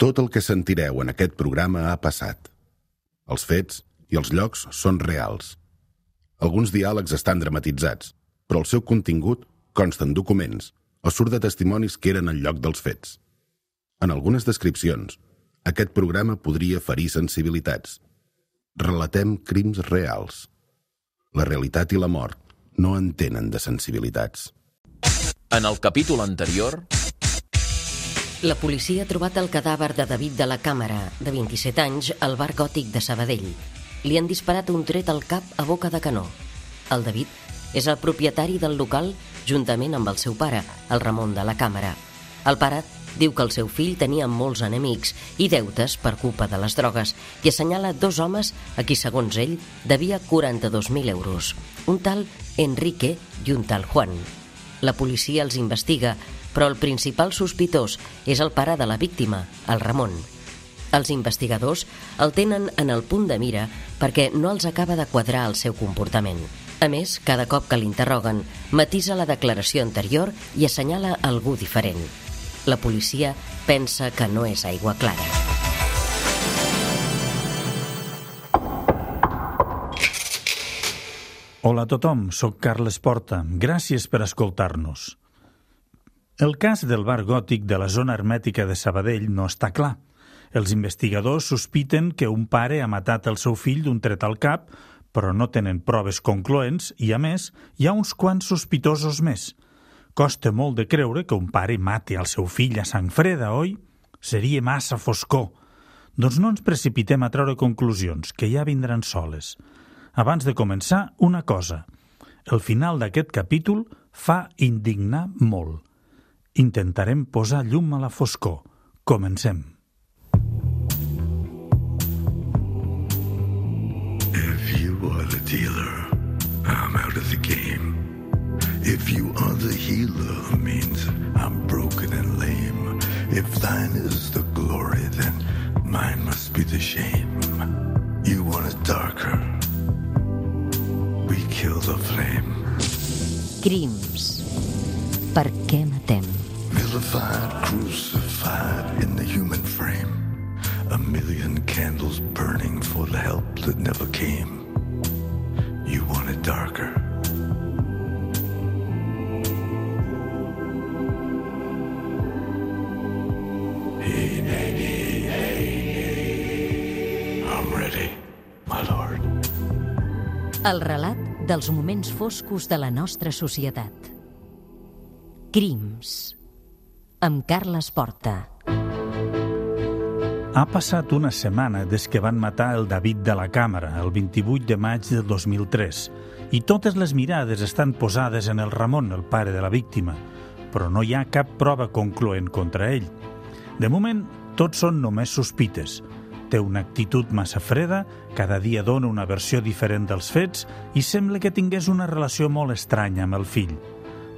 Tot el que sentireu en aquest programa ha passat. Els fets i els llocs són reals. Alguns diàlegs estan dramatitzats, però el seu contingut consta en documents o surt de testimonis que eren al lloc dels fets. En algunes descripcions, aquest programa podria ferir sensibilitats. Relatem crims reals. La realitat i la mort no entenen de sensibilitats. En el capítol anterior... La policia ha trobat el cadàver de David de la Càmera, de 27 anys, al bar gòtic de Sabadell. Li han disparat un tret al cap a boca de canó. El David és el propietari del local juntament amb el seu pare, el Ramon de la Càmera. El pare diu que el seu fill tenia molts enemics i deutes per culpa de les drogues i assenyala dos homes a qui, segons ell, devia 42.000 euros. Un tal Enrique i un tal Juan. La policia els investiga, però el principal sospitós és el pare de la víctima, el Ramon. Els investigadors el tenen en el punt de mira perquè no els acaba de quadrar el seu comportament. A més, cada cop que l'interroguen, matisa la declaració anterior i assenyala algú diferent. La policia pensa que no és aigua clara. Hola a tothom, sóc Carles Porta. Gràcies per escoltar-nos. El cas del bar gòtic de la zona hermètica de Sabadell no està clar. Els investigadors sospiten que un pare ha matat el seu fill d'un tret al cap, però no tenen proves concloents i, a més, hi ha uns quants sospitosos més. Costa molt de creure que un pare mati el seu fill a sang freda, oi? Seria massa foscor. Doncs no ens precipitem a treure conclusions, que ja vindran soles. Abans de començar, una cosa. El final d'aquest capítol fa indignar molt. Intentarem posar llum a la foscor. Comencem. If you are the dealer, I'm out of the game. If you are the healer, means I'm broken and lame. If thine is the glory, then mine must be the shame. You want it darker. We kill the flame. Crims. Per què matem? Vilified, crucified in the human frame. A million candles burning for the help that never came. You want it darker. I'm ready, my lord. El relat dels moments foscos de la nostra societat. Crims. Amb Carles Porta. Ha passat una setmana des que van matar el David de la Càmera, el 28 de maig del 2003, i totes les mirades estan posades en el Ramon, el pare de la víctima, però no hi ha cap prova concloent contra ell. De moment, tots són només sospites. Té una actitud massa freda, cada dia dona una versió diferent dels fets i sembla que tingués una relació molt estranya amb el fill.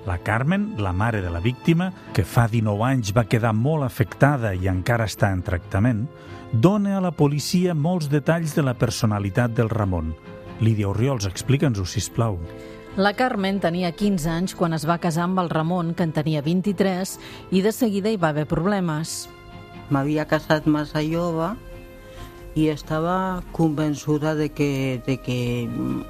La Carmen, la mare de la víctima, que fa 19 anys va quedar molt afectada i encara està en tractament, dona a la policia molts detalls de la personalitat del Ramon. Lídia Oriols, explica'ns-ho, sisplau. La Carmen tenia 15 anys quan es va casar amb el Ramon, que en tenia 23, i de seguida hi va haver problemes. M'havia casat massa jove i estava convençuda de que, de que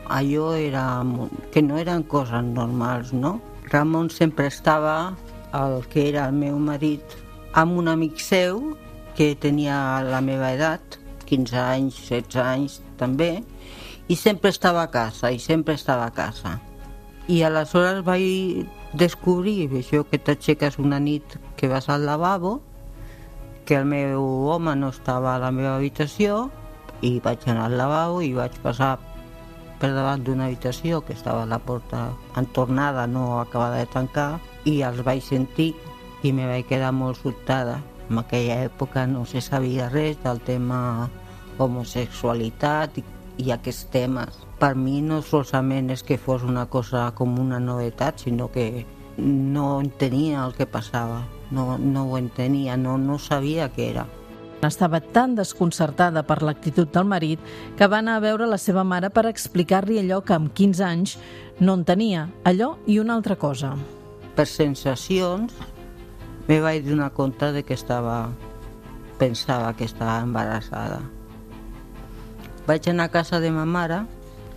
allò era, que no eren coses normals, no? Ramon sempre estava, el que era el meu marit, amb un amic seu que tenia la meva edat, 15 anys, 16 anys també, i sempre estava a casa, i sempre estava a casa. I aleshores vaig descobrir això que t'aixeques una nit que vas al lavabo, que el meu home no estava a la meva habitació, i vaig anar al lavabo i vaig passar per davant d'una habitació que estava a la porta entornada, no acabada de tancar, i els vaig sentir i me vaig quedar molt sobtada. En aquella època no se sabia res del tema homosexualitat i, i aquests temes. Per mi no solament és que fos una cosa com una novetat, sinó que no entenia el que passava, no, no ho entenia, no, no sabia què era. Estava tan desconcertada per l'actitud del marit que va anar a veure la seva mare per explicar-li allò que amb 15 anys no entenia, allò i una altra cosa. Per sensacions me vaig donar compte de que estava pensava que estava embarassada. Vaig anar a casa de ma mare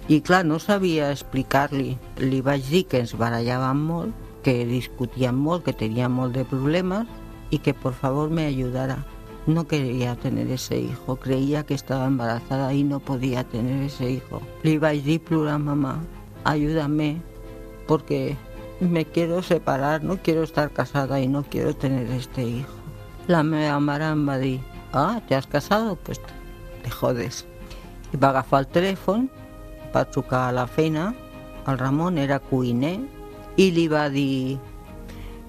i clar, no sabia explicar-li. Li vaig dir que ens barallàvem molt, que discutíem molt, que teníem molt de problemes y que por favor me ayudara. No quería tener ese hijo, creía que estaba embarazada y no podía tener ese hijo. Le vaig dir plorant, mamá, ayúdame, porque me quiero separar, no quiero estar casada y no quiero tener este hijo. La em va dir, ah, ¿te has casado? Pues te jodes. I va agafar el telèfon, va trucar a la feina, el Ramon era cuiner, i li va dir,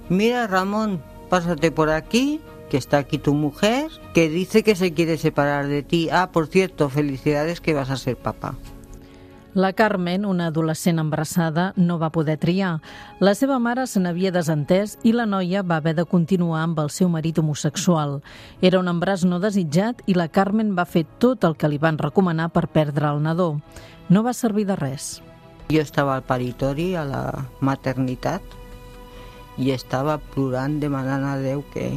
mira Ramon, pásate por aquí, que está aquí tu mujer, que dice que se quiere separar de ti. Ah, por cierto, felicidades que vas a ser papá. La Carmen, una adolescent embarassada, no va poder triar. La seva mare se n'havia desentès i la noia va haver de continuar amb el seu marit homosexual. Era un embràs no desitjat i la Carmen va fer tot el que li van recomanar per perdre el nadó. No va servir de res. Jo estava al paritori, a la maternitat, i estava plorant demanant a Déu que,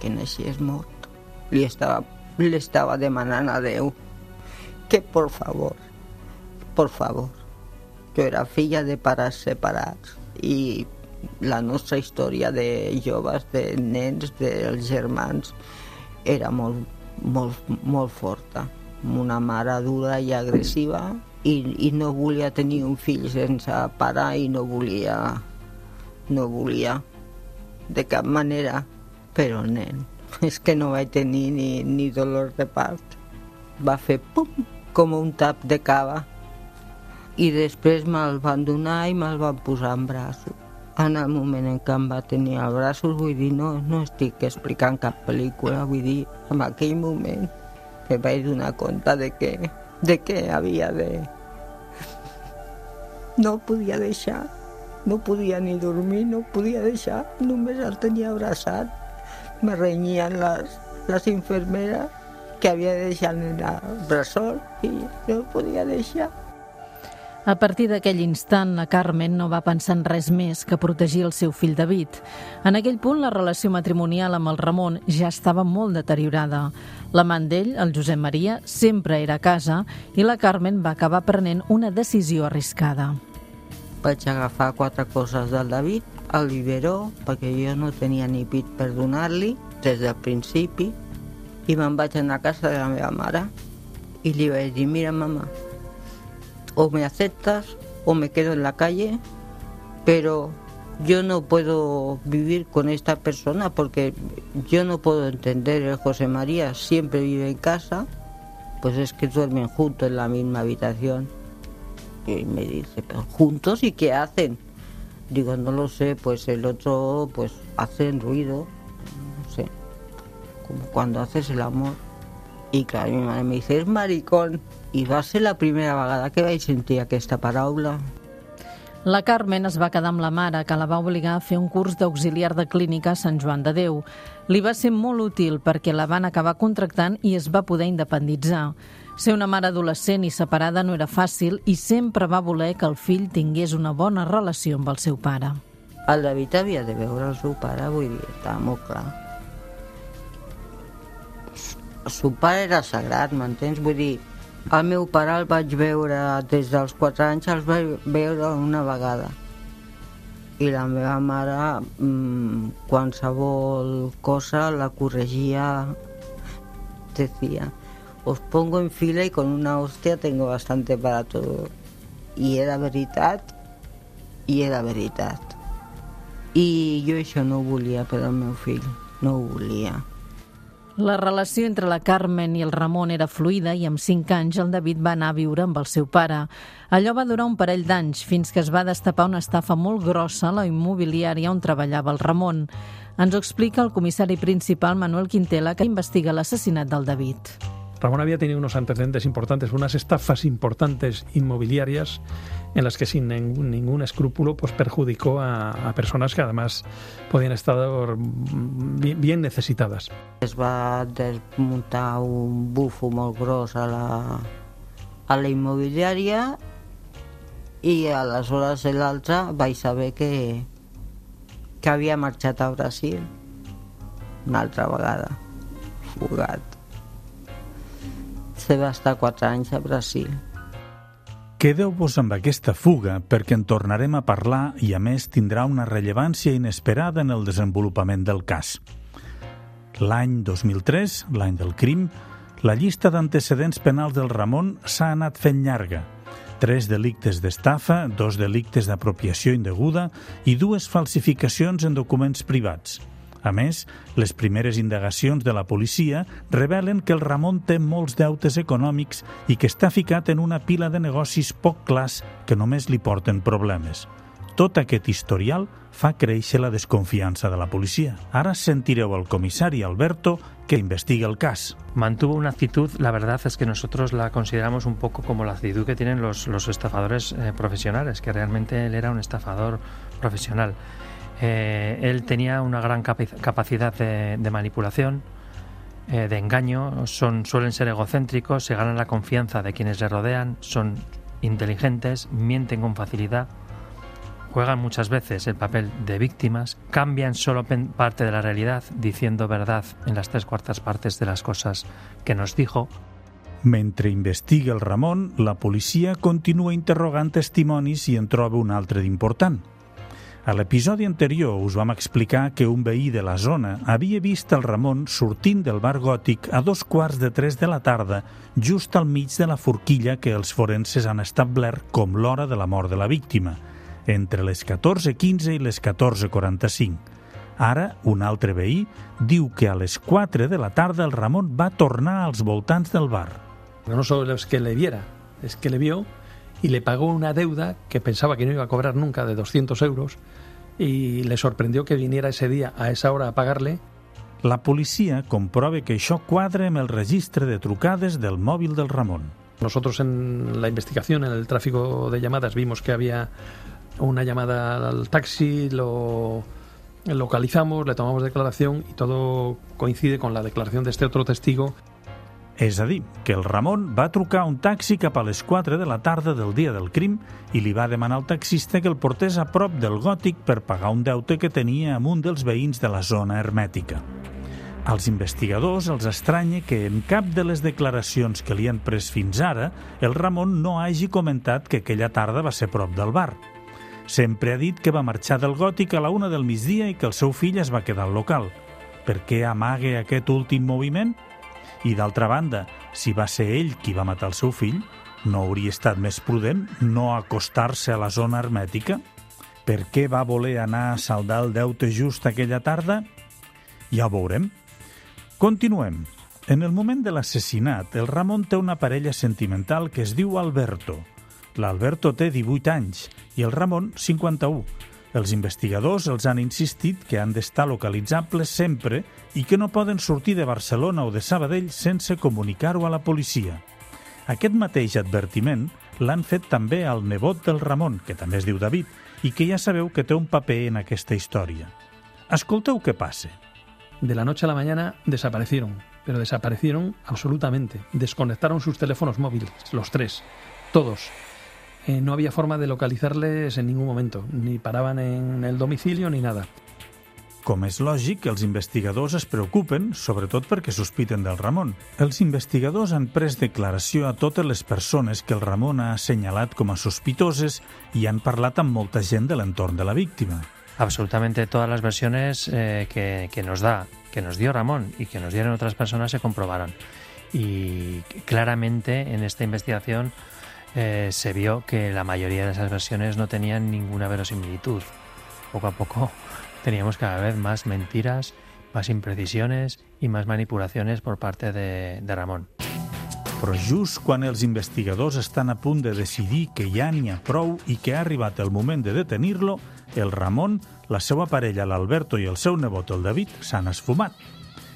que naixés mort. Li estava, li estava demanant a Déu que por favor por favor. Jo era filla de pares separats i la nostra història de joves, de nens, dels germans, era molt, molt, molt forta. Una mare dura i agressiva i, i no volia tenir un fill sense pare i no volia, no volia de cap manera, però nen, és que no vaig tenir ni, ni dolor de part. Va fer pum, com un tap de cava i després me'l van donar i me'l van posar en braços. En el moment en què em va tenir als braços, vull dir, no, no estic explicant cap pel·lícula, vull dir, en aquell moment me vaig donar compte de que, de que havia de... No podia deixar, no podia ni dormir, no podia deixar, només el tenia abraçat. Me renyien les, les infermeres que havia de deixar en el bressol i no podia deixar. A partir d'aquell instant, la Carmen no va pensar en res més que protegir el seu fill David. En aquell punt, la relació matrimonial amb el Ramon ja estava molt deteriorada. L'amant d'ell, el Josep Maria, sempre era a casa i la Carmen va acabar prenent una decisió arriscada. Vaig agafar quatre coses del David, el biberó, perquè jo no tenia ni pit per donar-li des del principi, i me'n vaig anar a casa de la meva mare i li vaig dir, mira, mama, o me aceptas o me quedo en la calle, pero yo no puedo vivir con esta persona porque yo no puedo entender, el José María siempre vive en casa, pues es que duermen juntos en la misma habitación. Y me dice, pero juntos y qué hacen? Digo, no lo sé, pues el otro pues hacen ruido, no sé, como cuando haces el amor. Y claro, mi madre me dice, es maricón. I va ser la primera vegada que vaig sentir aquesta paraula. La Carmen es va quedar amb la mare, que la va obligar a fer un curs d'auxiliar de clínica a Sant Joan de Déu. Li va ser molt útil perquè la van acabar contractant i es va poder independitzar. Ser una mare adolescent i separada no era fàcil i sempre va voler que el fill tingués una bona relació amb el seu pare. El David havia de veure el seu pare, vull dir, estava molt clar. El seu pare era sagrat, m'entens? Vull dir, el meu pare el vaig veure des dels 4 anys, el vaig veure una vegada. I la meva mare, mmm, qualsevol cosa la corregia, decía, os pongo en fila y con una hostia tengo bastante para todo. I era veritat, i era veritat. I jo això no ho volia per al meu fill, no ho volia. La relació entre la Carmen i el Ramon era fluida i amb 5 anys el David va anar a viure amb el seu pare. Allò va durar un parell d'anys fins que es va destapar una estafa molt grossa a la immobiliària on treballava el Ramon. Ens ho explica el comissari principal Manuel Quintela que investiga l'assassinat del David. Ramón había tenido unos antecedentes importantes, unas estafas importantes inmobiliarias en las que sin ningún, escrúpulo pues perjudicó a, a, personas que además podían estar bien, bien necesitadas. Es va desmuntar un bufo gros a la, a la immobiliària i aleshores l'altre vaig saber que, que havia marxat a Brasil una altra vegada fugat. Se va estar quatre anys a Brasil. Quedeu-vos amb aquesta fuga perquè en tornarem a parlar i a més tindrà una rellevància inesperada en el desenvolupament del cas. L'any 2003, l'any del crim, la llista d'antecedents penals del Ramon s'ha anat fent llarga. Tres delictes d'estafa, dos delictes d'apropiació indeguda i dues falsificacions en documents privats. A més, les primeres indagacions de la policia revelen que el Ramon té molts deutes econòmics i que està ficat en una pila de negocis poc clars que només li porten problemes. Tot aquest historial fa créixer la desconfiança de la policia. Ara sentireu al comissari Alberto que investiga el cas. Mantuvo una actitud, la verdad es que nosotros la consideramos un poco como la actitud que tienen los, los estafadores eh, profesionales, que realmente él era un estafador profesional. Eh, él tenía una gran capacidad de, manipulación, eh, de engaño, son, suelen ser egocéntricos, se ganan la confianza de quienes le rodean, son inteligentes, mienten con facilidad, juegan muchas veces el papel de víctimas, cambian solo parte de la realidad diciendo verdad en las tres cuartas partes de las cosas que nos dijo. Mentre investiga el Ramon, la policia continua interrogant testimonis i en troba un altre d'important. A l'episodi anterior us vam explicar que un veí de la zona havia vist el Ramon sortint del bar gòtic a dos quarts de tres de la tarda, just al mig de la forquilla que els forenses han establert com l'hora de la mort de la víctima, entre les 14.15 i les 14.45. Ara, un altre veí diu que a les 4 de la tarda el Ramon va tornar als voltants del bar. No solo es que le viera, es que le vio y le pagó una deuda que pensaba que no iba a cobrar nunca de 200 euros y le sorprendió que viniera ese día a esa hora a pagarle. La policia comprova que això quadra amb el registre de trucades del mòbil del Ramon. Nosotros en la investigación, en el tráfico de llamadas, vimos que había una llamada al taxi, lo localizamos, le tomamos declaración y todo coincide con la declaración de este otro testigo és a dir, que el Ramon va trucar un taxi cap a les 4 de la tarda del dia del crim i li va demanar al taxista que el portés a prop del gòtic per pagar un deute que tenia amb un dels veïns de la zona hermètica. Als investigadors els estranya que en cap de les declaracions que li han pres fins ara el Ramon no hagi comentat que aquella tarda va ser prop del bar. Sempre ha dit que va marxar del gòtic a la una del migdia i que el seu fill es va quedar al local. Per què amague aquest últim moviment? I d'altra banda, si va ser ell qui va matar el seu fill, no hauria estat més prudent no acostar-se a la zona hermètica? Per què va voler anar a saldar el deute just aquella tarda? Ja ho veurem. Continuem. En el moment de l'assassinat, el Ramon té una parella sentimental que es diu Alberto. L'Alberto té 18 anys i el Ramon 51 els investigadors els han insistit que han d'estar localitzables sempre i que no poden sortir de Barcelona o de Sabadell sense comunicar-ho a la policia. Aquest mateix advertiment l'han fet també al nebot del Ramon, que també es diu David, i que ja sabeu que té un paper en aquesta història. Escolteu què passa. De la noche a la mañana desaparecieron, pero desaparecieron absolutamente. Desconectaron sus teléfonos móviles, los tres, todos. Eh, no había forma de localizarles en ningún momento, ni paraven en el domicilio ni nada. Com és lògic, els investigadors es preocupen, sobretot perquè sospiten del Ramon. Els investigadors han pres declaració a totes les persones que el Ramon ha assenyalat com a sospitoses i han parlat amb molta gent de l'entorn de la víctima. Absolutamente todas las versiones eh, que, que nos da, que nos dio Ramón y que nos dieron otras personas se comprobaron. Y claramente en esta investigación eh, se vio que la mayoría de esas versiones no tenían ninguna verosimilitud. Poco a poco teníamos cada vez más mentiras, más imprecisiones i más manipulaciones por parte de, de Ramon. Però just quan els investigadors estan a punt de decidir que ja n'hi ha prou i que ha arribat el moment de detenir-lo, el Ramon, la seva parella, l'Alberto i el seu nebot, el David, s'han esfumat.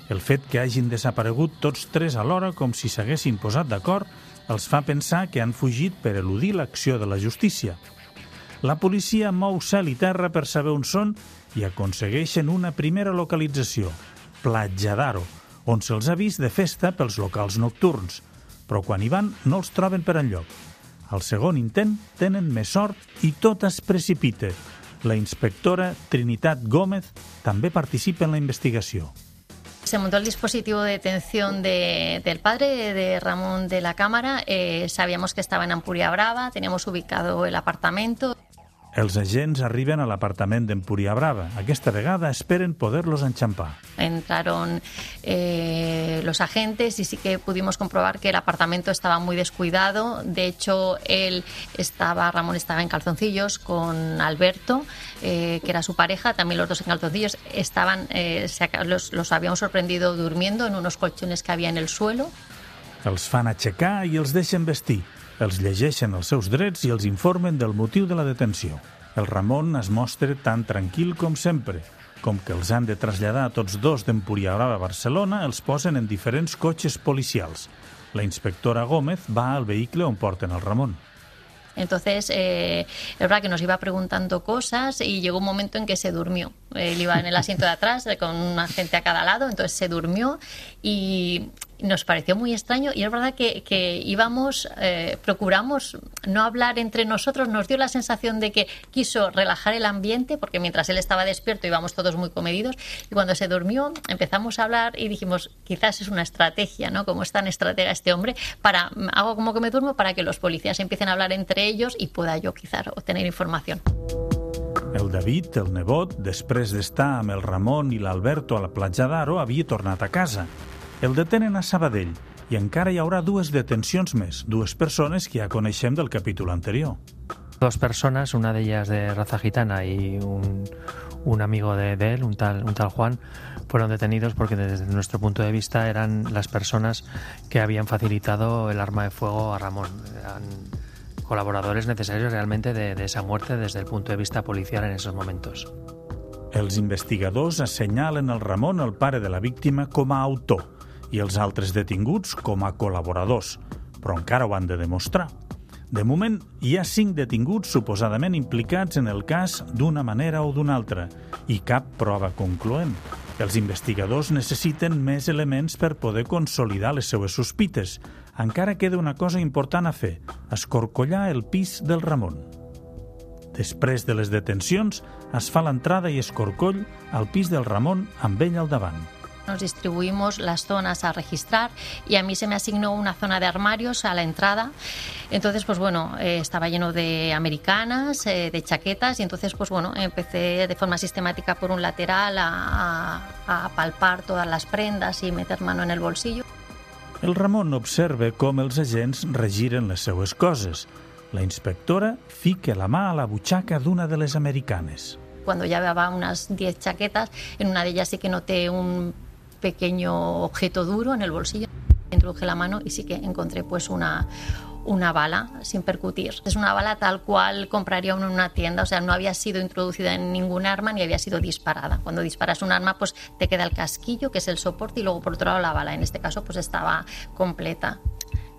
El fet que hagin desaparegut tots tres alhora com si s'haguessin posat d'acord els fa pensar que han fugit per eludir l'acció de la justícia. La policia mou cel i terra per saber on són i aconsegueixen una primera localització, Platja d'Aro, on se'ls ha vist de festa pels locals nocturns, però quan hi van no els troben per enlloc. Al segon intent tenen més sort i tot es precipita. La inspectora Trinitat Gómez també participa en la investigació. Se montó el dispositivo de detención de, del padre de Ramón de la Cámara. Eh, sabíamos que estaba en Ampuria Brava, teníamos ubicado el apartamento. Els agents arriben a l'apartament d'Empúria Brava. Aquesta vegada esperen poder-los enxampar. Entraron eh, los agentes y sí que pudimos comprobar que el apartamento estaba muy descuidado. De hecho, él estaba, Ramón estaba en calzoncillos con Alberto, eh, que era su pareja, también los dos en calzoncillos. Estaban, eh, los, los habíamos sorprendido durmiendo en unos colchones que había en el suelo. Els fan aixecar i els deixen vestir. Els llegeixen els seus drets i els informen del motiu de la detenció. El Ramon es mostra tan tranquil com sempre. Com que els han de traslladar a tots dos d'Empúria a Barcelona, els posen en diferents cotxes policials. La inspectora Gómez va al vehicle on porten el Ramon. Entonces, eh, es verdad que nos iba preguntando cosas y llegó un momento en que se durmió. Él iba en el asiento de atrás eh, con una gente a cada lado, entonces se durmió y nos pareció muy extraño y es verdad que, que íbamos, eh, procuramos no hablar entre nosotros, nos dio la sensación de que quiso relajar el ambiente porque mientras él estaba despierto íbamos todos muy comedidos y cuando se durmió empezamos a hablar y dijimos quizás es una estrategia, ¿no? Como es tan estratega este hombre, para hago como que me duermo para que los policías empiecen a hablar entre ellos y pueda yo quizás obtener información. El David, el nebot, després d'estar amb el Ramon i l'Alberto a la platja d'Aro, havia tornat a casa. El detenen a Sabadell i encara hi haurà dues detencions més, dues persones que ja coneixem del capítol anterior. Dos personas, una de ellas de raza gitana y un, un amigo de, de él, un tal, un tal Juan, fueron detenidos porque desde nuestro punto de vista eran las personas que habían facilitado el arma de fuego a Ramón. Eran colaboradores necesarios realmente de, de esa muerte desde el punto de vista policial en esos momentos. Els investigadors assenyalen el Ramon, el pare de la víctima, com a autor i els altres detinguts com a col·laboradors, però encara ho han de demostrar. De moment, hi ha cinc detinguts suposadament implicats en el cas d'una manera o d'una altra i cap prova concloent. Els investigadors necessiten més elements per poder consolidar les seues sospites. Encara queda una cosa important a fer, escorcollar el pis del Ramon. Després de les detencions, es fa l'entrada i escorcoll al pis del Ramon amb ell al davant. Nos distribuimos las zonas a registrar y a mí se me asignó una zona de armarios a la entrada. Entonces, pues bueno, eh, estaba lleno de americanas, eh, de chaquetas y entonces, pues bueno, empecé de forma sistemática por un lateral a, a, a palpar todas las prendas y meter mano en el bolsillo. El Ramon observa com els agents regiren les seues coses. La inspectora fica la mà a la butxaca d'una de les americanes. Cuando ya llevaba unas 10 chaquetas, en una de ellas sí que noté un pequeño objeto duro en el bolsillo. Introduje la mano y sí que encontré pues una, una bala sin percutir. Es una bala tal cual compraría uno en una tienda, o sea, no había sido introducida en ningún arma ni había sido disparada. Cuando disparas un arma, pues te queda el casquillo, que es el soporte, y luego por otro lado la bala. En este caso, pues estaba completa,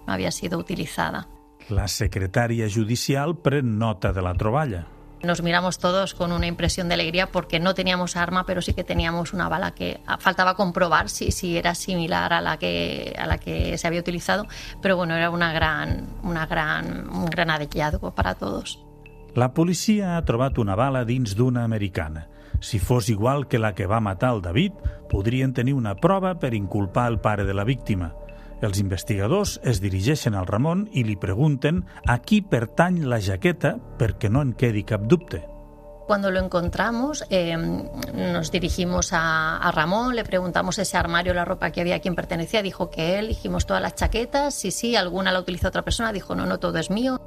no había sido utilizada. La secretària judicial pren nota de la troballa. Nos miramos todos con una impresión de alegría porque no teníamos arma, pero sí que teníamos una bala que faltaba comprobar si, si era similar a la, que, a la que se había utilizado, pero bueno, era una gran, una gran, un gran hallazgo para todos. La policia ha trobat una bala dins d'una americana. Si fos igual que la que va matar el David, podrien tenir una prova per inculpar el pare de la víctima. Els investigadors es dirigeixen al Ramon i li pregunten a qui pertany la jaqueta perquè no en quedi cap dubte. Cuando lo encontramos, eh, nos dirigimos a, a, Ramón, le preguntamos ese armario, la ropa que había, a quién pertenecía, dijo que él, dijimos todas las chaquetas, sí, sí, alguna la utilizó otra persona, dijo no, no, todo es mío.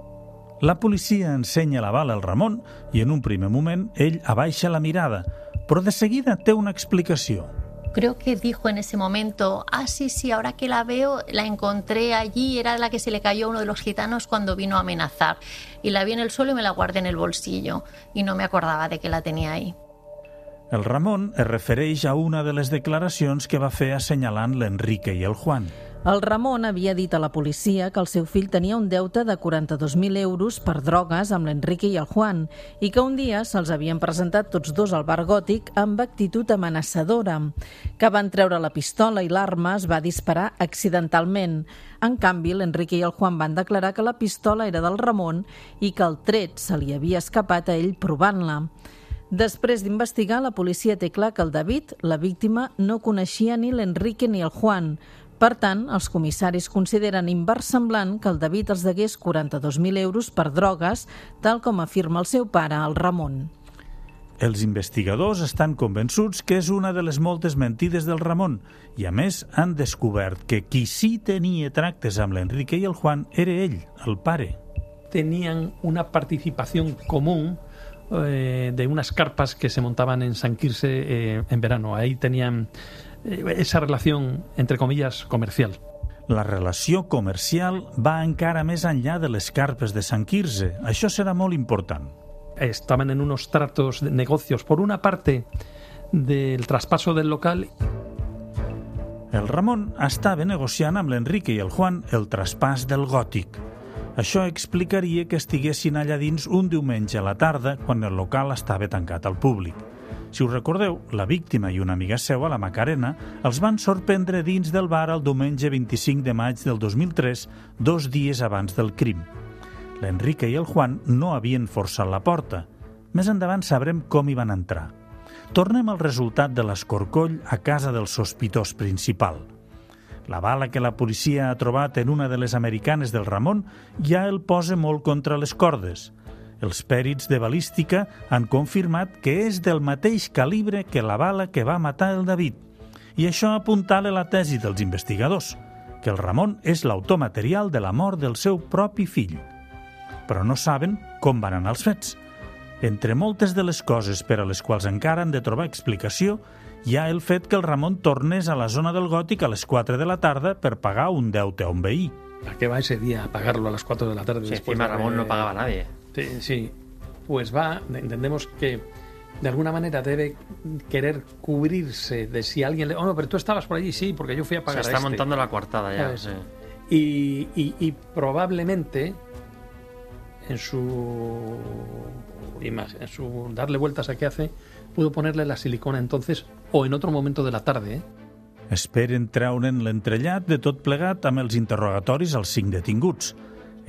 La policia ensenya la bala al Ramon i en un primer moment ell abaixa la mirada, però de seguida té una explicació. Creo que dijo en ese momento, ah, sí, sí, ahora que la veo, la encontré allí, era la que se le cayó a uno de los gitanos cuando vino a amenazar. Y la vi en el suelo y me la guardé en el bolsillo y no me acordaba de que la tenía ahí. El Ramon es refereix a una de les declaracions que va fer assenyalant l'Enrique i el Juan. El Ramon havia dit a la policia que el seu fill tenia un deute de 42.000 euros per drogues amb l'Enrique i el Juan i que un dia se'ls havien presentat tots dos al bar gòtic amb actitud amenaçadora, que van treure la pistola i l'arma es va disparar accidentalment. En canvi, l'Enrique i el Juan van declarar que la pistola era del Ramon i que el tret se li havia escapat a ell provant-la. Després d'investigar, la policia té clar que el David, la víctima, no coneixia ni l'Enrique ni el Juan. Per tant, els comissaris consideren inversemblant que el David els degués 42.000 euros per drogues, tal com afirma el seu pare, el Ramon. Els investigadors estan convençuts que és una de les moltes mentides del Ramon i, a més, han descobert que qui sí tenia tractes amb l'Enrique i el Juan era ell, el pare. Tenían una participación común eh, de unas carpas que se montaban en San Quirse eh, en verano. Ahí tenían eh, esa relación, entre comillas, comercial. La relació comercial va encara més enllà de les carpes de Sant Quirze. Això serà molt important. Estaban en unos tratos de negocios, por una parte, del traspaso del local El Ramon estava negociant amb l'Enrique i el Juan el traspàs del gòtic. Això explicaria que estiguessin allà dins un diumenge a la tarda quan el local estava tancat al públic. Si us recordeu, la víctima i una amiga seva, la Macarena, els van sorprendre dins del bar el diumenge 25 de maig del 2003, dos dies abans del crim. L'Enrique i el Juan no havien forçat la porta. Més endavant sabrem com hi van entrar. Tornem al resultat de l'escorcoll a casa del sospitós principal. La bala que la policia ha trobat en una de les americanes del Ramon ja el posa molt contra les cordes. Els pèrits de balística han confirmat que és del mateix calibre que la bala que va matar el David. I això apuntala la tesi dels investigadors, que el Ramon és l'autor material de la mort del seu propi fill. Però no saben com van anar els fets. Entre moltes de les coses per a les quals encara han de trobar explicació, hi ha el fet que el Ramon tornés a la zona del Gòtic a les 4 de la tarda per pagar un deute a un veí. ¿A qué va ese día a pagarlo a las 4 de la tarde? Si después encima de- Ramón no pagaba a nadie. Sí, sí. Pues va, entendemos que de alguna manera debe querer cubrirse de si alguien le... Oh, no, pero tú estabas por allí, sí, porque yo fui a Se pagar está a este. montando la coartada ya. Sí. Y, y- y probablemente en su imagen, en su darle vueltas a qué hace, pudo ponerle la silicona entonces o en otro momento de la tarde. ¿eh? Esperen treure'n l'entrellat de tot plegat amb els interrogatoris als cinc detinguts.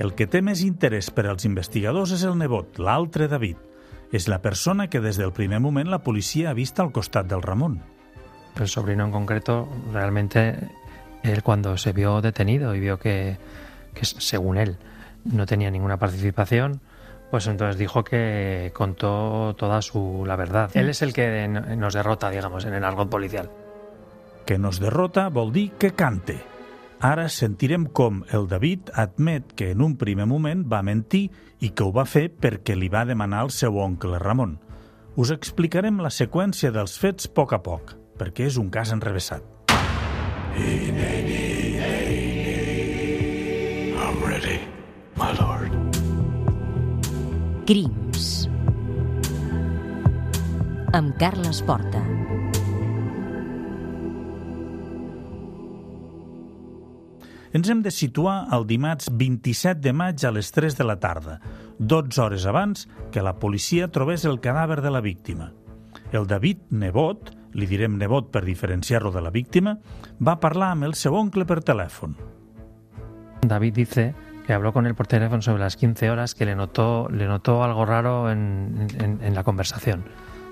El que té més interès per als investigadors és el nebot, l'altre David. És la persona que des del primer moment la policia ha vist al costat del Ramon. El sobrino en concreto, realmente, él cuando se vio detenido y vio que, que según él no tenía ninguna participación, pues entonces dijo que contó toda su la verdad. Él es el que nos derrota, digamos, en el argot policial. Que nos derrota vol dir que cante. Ara sentirem com el David admet que en un primer moment va mentir i que ho va fer perquè li va demanar al seu oncle Ramon. Us explicarem la seqüència dels fets a poc a poc, perquè és un cas enrevessat. I'm ready, my lord. Crims. Amb Carles Porta. Ens hem de situar el dimarts 27 de maig a les 3 de la tarda, 12 hores abans que la policia trobés el cadàver de la víctima. El David Nebot, li direm Nebot per diferenciar-lo de la víctima, va parlar amb el seu oncle per telèfon. David dice que habló con él por teléfono sobre las 15 horas, que le notó, le notó algo raro en, en- en la conversación,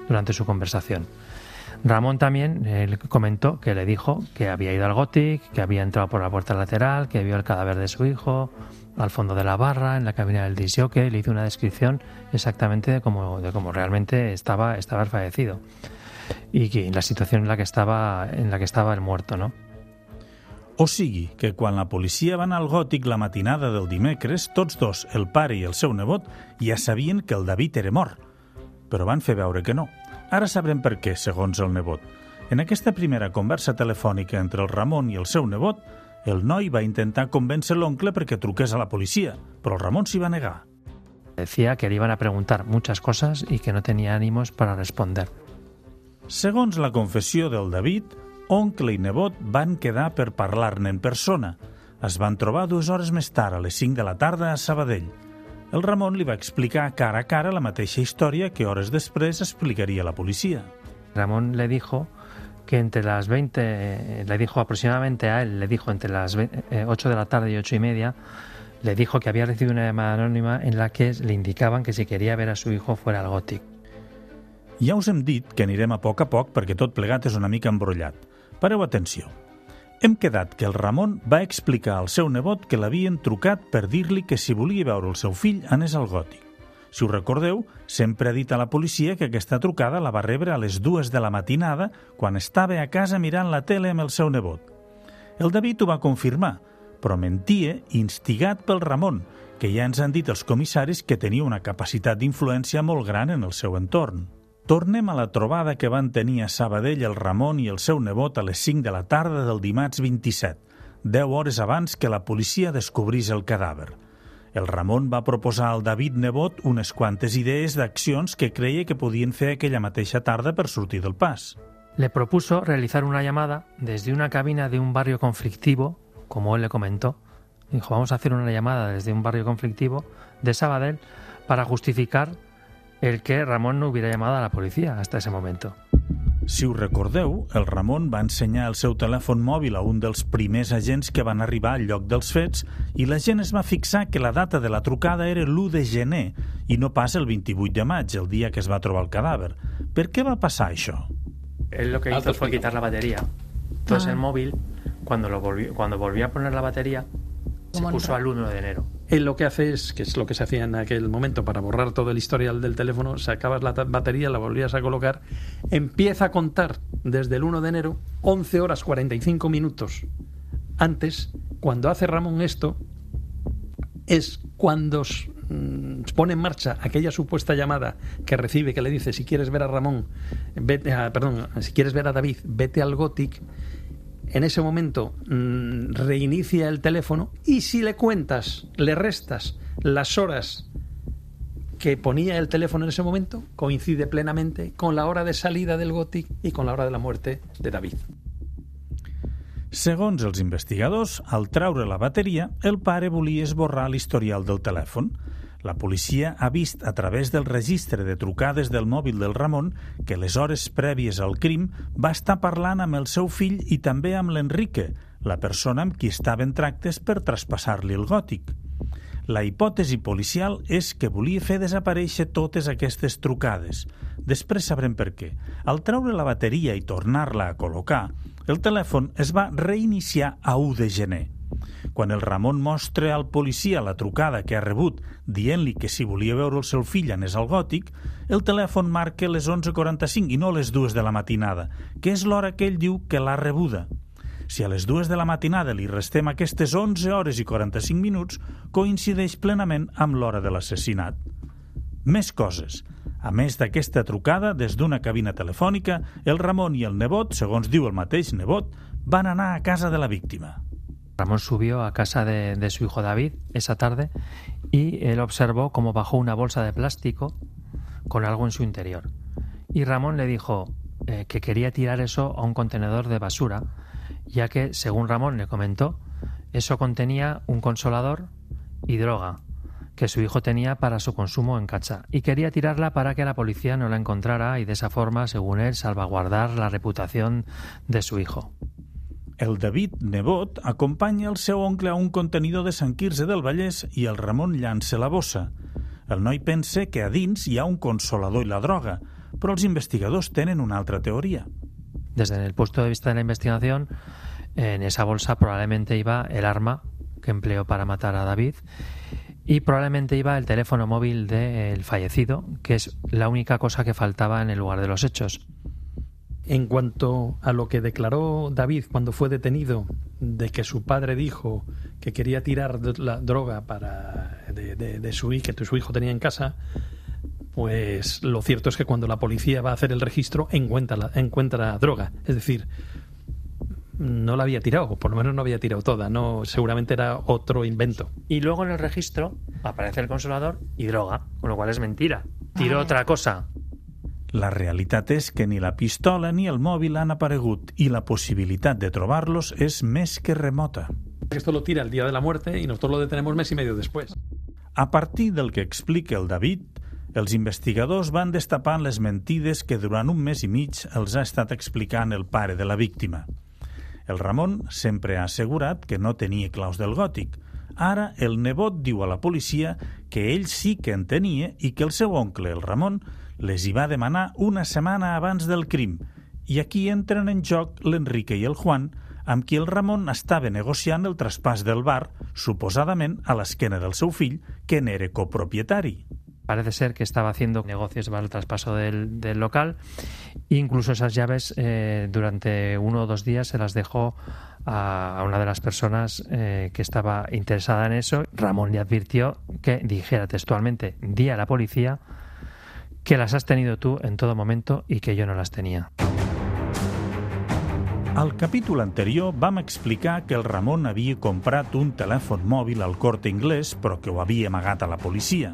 durante su conversación. Ramón también comentó que le dijo que había ido al Gothic, que había entrado por la puerta lateral, que vio el cadáver de su hijo al fondo de la barra, en la cabina del disjockey, le hizo una descripción exactamente de cómo, realmente estaba, estaba el fallecido y que la situación en la que estaba, en la que estaba el muerto, ¿no? O sigui que quan la policia va al gòtic la matinada del dimecres, tots dos, el pare i el seu nebot, ja sabien que el David era mort, però van fer veure que no. Ara sabrem per què, segons el nebot. En aquesta primera conversa telefònica entre el Ramon i el seu nebot, el noi va intentar convèncer l'oncle perquè truqués a la policia, però el Ramon s'hi va negar. Decía que le iban a preguntar muchas cosas y que no tenía ánimos para responder. Segons la confessió del David, oncle i nebot van quedar per parlar-ne en persona. Es van trobar dues hores més tard, a les 5 de la tarda, a Sabadell. El Ramon li va explicar cara a cara la mateixa història que hores després explicaria la policia. Ramón le dijo que entre las 20, eh, le dijo aproximadamente a él, le dijo entre las ve- eh, 8 de la tarde y 8 y media, le dijo que había recibido una llamada anónima en la que le indicaban que si quería ver a su hijo fuera al Gothic. Ja us hem dit que anirem a poc a poc perquè tot plegat és una mica embrollat. Pareu atenció. Hem quedat que el Ramon va explicar al seu nebot que l'havien trucat per dir-li que si volia veure el seu fill anés al gòtic. Si us recordeu, sempre ha dit a la policia que aquesta trucada la va rebre a les dues de la matinada quan estava a casa mirant la tele amb el seu nebot. El David ho va confirmar, però mentia instigat pel Ramon, que ja ens han dit els comissaris que tenia una capacitat d'influència molt gran en el seu entorn. Tornem a la trobada que van tenir a Sabadell el Ramon i el seu nebot a les 5 de la tarda del dimarts 27, 10 hores abans que la policia descobrís el cadàver. El Ramon va proposar al David nebot unes quantes idees d'accions que creia que podien fer aquella mateixa tarda per sortir del pas. Le propuso realizar una llamada desde una cabina de un barrio conflictivo, como él le comentó. Dijo, vamos a hacer una llamada desde un barrio conflictivo de Sabadell para justificar el que Ramon no hubiera llamado a la policía hasta ese momento. Si us recordeu, el Ramon va ensenyar el seu telèfon mòbil a un dels primers agents que van arribar al lloc dels fets i la gent es va fixar que la data de la trucada era l'1 de gener i no pas el 28 de maig, el dia que es va trobar el cadàver. Per què va passar això? Él lo que hizo fue quitar la batería. Entonces Ah. el móvil, cuando, lo volvió, cuando volvió a poner la batería, se puso al 1 de enero. Él lo que hace es, que es lo que se hacía en aquel momento para borrar todo el historial del teléfono, sacabas la batería, la volvías a colocar, empieza a contar desde el 1 de enero 11 horas 45 minutos antes, cuando hace Ramón esto, es cuando mm, pone en marcha aquella supuesta llamada que recibe que le dice si quieres ver a Ramón, vete a, perdón, si quieres ver a David, vete al Gothic. En ese momento mm, reinicia el teléfono y si le cuentas, le restas las horas que ponía el teléfono en ese momento, coincide plenamente con la hora de salida del Gothic y con la hora de la muerte de David. Segons els investigadors, al traure la bateria, el pare volia esborrar l'historial del telèfon. La policia ha vist a través del registre de trucades del mòbil del Ramon que les hores prèvies al crim va estar parlant amb el seu fill i també amb l'Enrique, la persona amb qui estava en tractes per traspassar-li el gòtic. La hipòtesi policial és que volia fer desaparèixer totes aquestes trucades. Després sabrem per què. Al treure la bateria i tornar-la a col·locar, el telèfon es va reiniciar a 1 de gener. Quan el Ramon mostra al policia la trucada que ha rebut dient-li que si volia veure el seu fill anés al gòtic, el telèfon marca les 11.45 i no les 2 de la matinada, que és l'hora que ell diu que l'ha rebuda. Si a les dues de la matinada li restem aquestes 11 hores i 45 minuts, coincideix plenament amb l'hora de l'assassinat. Més coses. A més d'aquesta trucada, des d'una cabina telefònica, el Ramon i el nebot, segons diu el mateix nebot, van anar a casa de la víctima. Ramón subió a casa de, su hijo David esa tarde y él observó cómo bajó una bolsa de plástico con algo en su interior. Y Ramón le dijo eh, que quería tirar eso a un contenedor de basura, ya que, según Ramón le comentó, eso contenía un consolador y droga que su hijo tenía para su consumo en cacha y quería tirarla para que la policía no la encontrara y de esa forma, según él, salvaguardar la reputación de su hijo. El David Nebot acompanya el seu oncle a un contenidor de Sant Quirze del Vallès i el Ramon llança la bossa. El noi pensa que a dins hi ha un consolador i la droga, però els investigadors tenen una altra teoria. Desde el punto de vista de la investigación, en esa bolsa probablemente iba el arma que empleó para matar a David y probablemente iba el teléfono móvil del fallecido, que es la única cosa que faltaba en el lugar de los hechos. En cuanto a lo que declaró David cuando fue detenido, de que su padre dijo que quería tirar la droga para de, de- de su hijo que su hijo tenía en casa, pues lo cierto es que cuando la policía va a hacer el registro encuentra, la- encuentra droga. Es decir, no la había tirado, por lo menos no había tirado toda. No, seguramente era otro invento. Y luego en el registro aparece el consolador y droga, con lo cual es mentira. Tiró otra cosa. La realitat és que ni la pistola ni el mòbil han aparegut i la possibilitat de trobar-los és més que remota. Esto lo tira el día de la muerte y nosotros lo detenemos mes y medio después. A partir del que explica el David, els investigadors van destapant les mentides que durant un mes i mig els ha estat explicant el pare de la víctima. El Ramon sempre ha assegurat que no tenia claus del gòtic. Ara el nebot diu a la policia que ell sí que en tenia i que el seu oncle, el Ramon, Les hi va demanar una setmana abans del crim i aquí entren en joc l'Enrique i el Juan, amb qui el Ramon estava negociant el traspàs del bar, suposadament a l'esquena del seu fill, que n'era copropietari. Parece ser que estaba haciendo negocios para el traspaso del, del local. Incluso esas llaves eh, durante uno o dos días se las dejó a, una de las personas eh, que estaba interesada en eso. Ramón le advirtió que dijera textualmente, di a la policía que las has tenido tú en todo momento y que yo no las tenía. Al capítol anterior vam explicar que el Ramon havia comprat un telèfon mòbil al Corte Inglés però que ho havia amagat a la policia.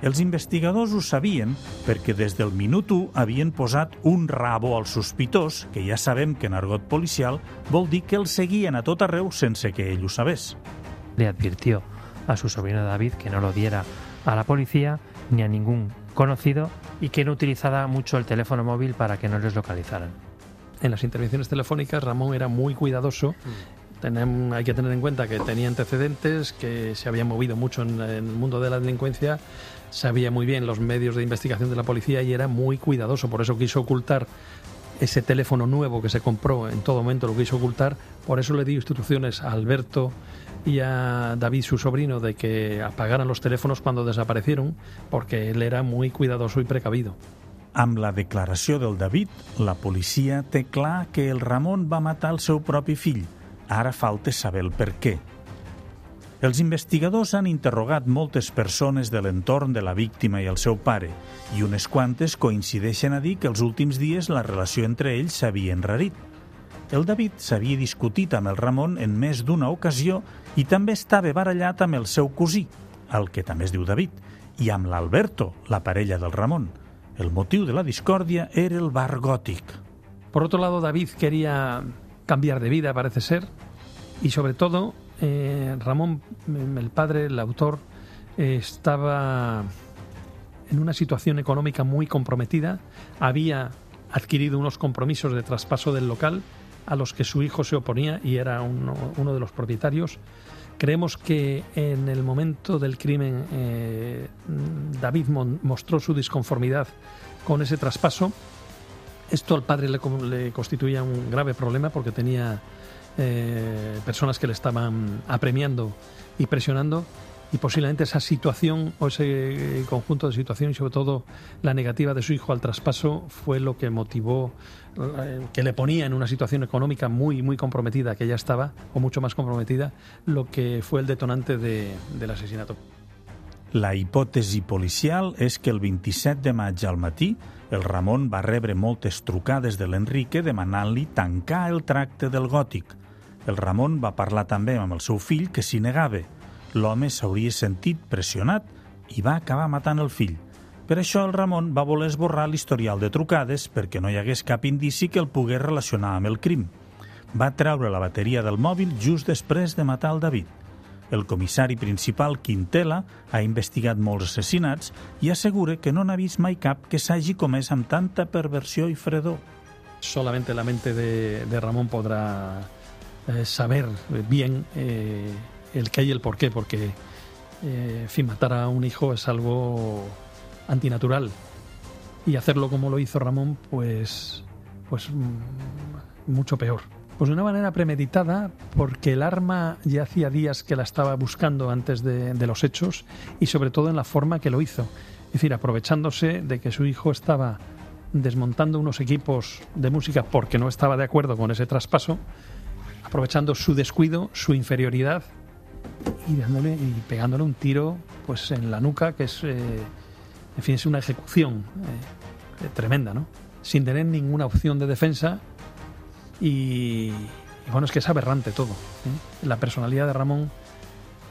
Els investigadors ho sabien perquè des del minut 1 havien posat un rabo al sospitós, que ja sabem que en argot policial vol dir que el seguien a tot arreu sense que ell ho sabés. Le advirtió a su sobrino David que no lo diera a la policía ni a ningún conocido y que no utilizara mucho el teléfono móvil para que no les localizaran. En las intervenciones telefónicas Ramón era muy cuidadoso Tenem- hay que tener en cuenta que tenía antecedentes, que se había movido mucho en, en el mundo de la delincuencia, sabía muy bien los medios de investigación de la policía y era muy cuidadoso. Por eso quiso ocultar ese teléfono nuevo que se compró en todo momento, lo quiso ocultar. Por eso le dio instrucciones a Alberto y a David, su sobrino, de que apagaran los teléfonos cuando desaparecieron, porque él era muy cuidadoso y precavido. Amb la declaració del David, la policia té clar que el Ramon va matar el seu propi fill. Ara falta saber el per què. Els investigadors han interrogat moltes persones de l'entorn de la víctima i el seu pare, i unes quantes coincideixen a dir que els últims dies la relació entre ells s'havia enrarit. El David s'havia discutit amb el Ramon en més d'una ocasió i també estava barallat amb el seu cosí, el que també es diu David, i amb l'Alberto, la parella del Ramon. El motiu de la discòrdia era el bar gòtic. Por otro lado, David quería cambiar de vida, parece ser, y sobre todo, eh, Ramón, mm, el padre, el autor, eh, estaba en una situación económica muy comprometida, había adquirido unos compromisos de traspaso del local a los que su hijo se oponía y era uno, de los propietarios. Creemos que en el momento del crimen eh, David mostró su disconformidad con ese traspaso. Esto al padre le constituía un grave problema porque tenía eh, personas que le estaban apremiando y presionando y posiblemente esa situación o ese eh, conjunto de situaciones sobre todo la negativa de su hijo al traspaso fue lo que motivó eh, que le ponía en una situación económica muy muy comprometida que ya estaba o mucho más comprometida lo que fue el detonante de- del asesinato. La hipòtesi policial és que el 27 de maig al matí el Ramon va rebre moltes trucades de l'Enrique demanant-li tancar el tracte del gòtic. El Ramon va parlar també amb el seu fill que s'hi negava. L'home s'hauria sentit pressionat i va acabar matant el fill. Per això el Ramon va voler esborrar l'historial de trucades perquè no hi hagués cap indici que el pogués relacionar amb el crim. Va treure la bateria del mòbil just després de matar el David. El comissari principal, Quintela, ha investigat molts assassinats i assegura que no n'ha vist mai cap que s'hagi comès amb tanta perversió i fredor. solamente la mente de, de Ramón podrá eh, saber bien eh, el qué y el por qué, porque eh, fin, matar a un hijo es algo antinatural y hacerlo como lo hizo Ramón, pues, pues mm, mucho peor. Pues de una manera premeditada, porque el arma ya hacía días que la estaba buscando antes de, de los hechos y sobre todo en la forma que lo hizo. Es decir, aprovechándose de que su hijo estaba desmontando unos equipos de música porque no estaba de acuerdo con ese traspaso, aprovechando su descuido, su inferioridad y dándole y pegándole un tiro pues en la nuca que es eh, en fin es una ejecución eh, tremenda no sin tener ninguna opción de defensa y, bueno es que es aberrante todo ¿eh? la personalidad de Ramón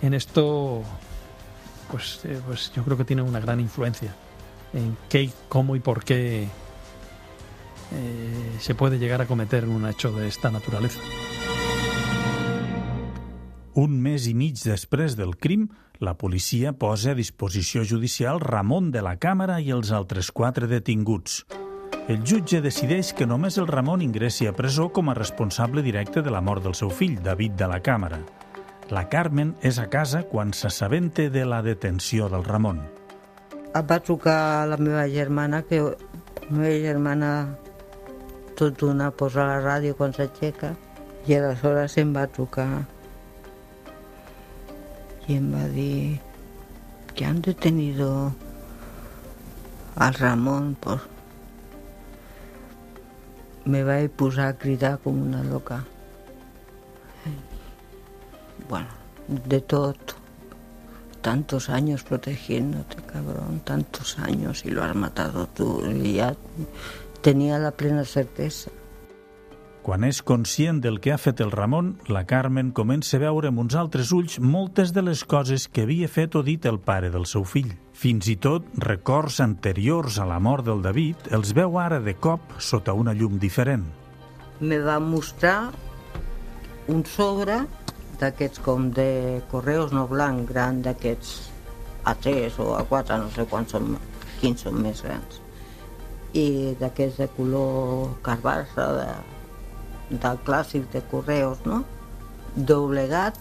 en esto pues pues yo creo que tiene una gran influencia en qué cómo y por qué se puede llegar a cometer un hecho de esta naturaleza Un mes i mig després del crim, la policia posa a disposició judicial Ramon de la Càmera i els altres quatre detinguts. El jutge decideix que només el Ramon ingressi a presó com a responsable directe de la mort del seu fill, David de la Càmera. La Carmen és a casa quan s'assabenta de la detenció del Ramon. em va trucar la meva germana, que la meva germana tot d'una posa la ràdio quan s'aixeca i aleshores em va trucar i va dir que han detenido al Ramon pues, me vaig posar a cridar com una loca bueno, de tot tantos años protegiéndote, cabrón, tantos años y lo has matado tú. Y ya tenia la plena certesa. Quan és conscient del que ha fet el Ramon, la Carmen comença a veure amb uns altres ulls moltes de les coses que havia fet o dit el pare del seu fill. Fins i tot records anteriors a la mort del David els veu ara de cop sota una llum diferent. Me va mostrar un sobre d'aquests com de correus no blanc gran d'aquests A3 o A4, no sé quants són, quins són més grans i d'aquests de color carbassa de, del clàssic de correus, no? Doblegat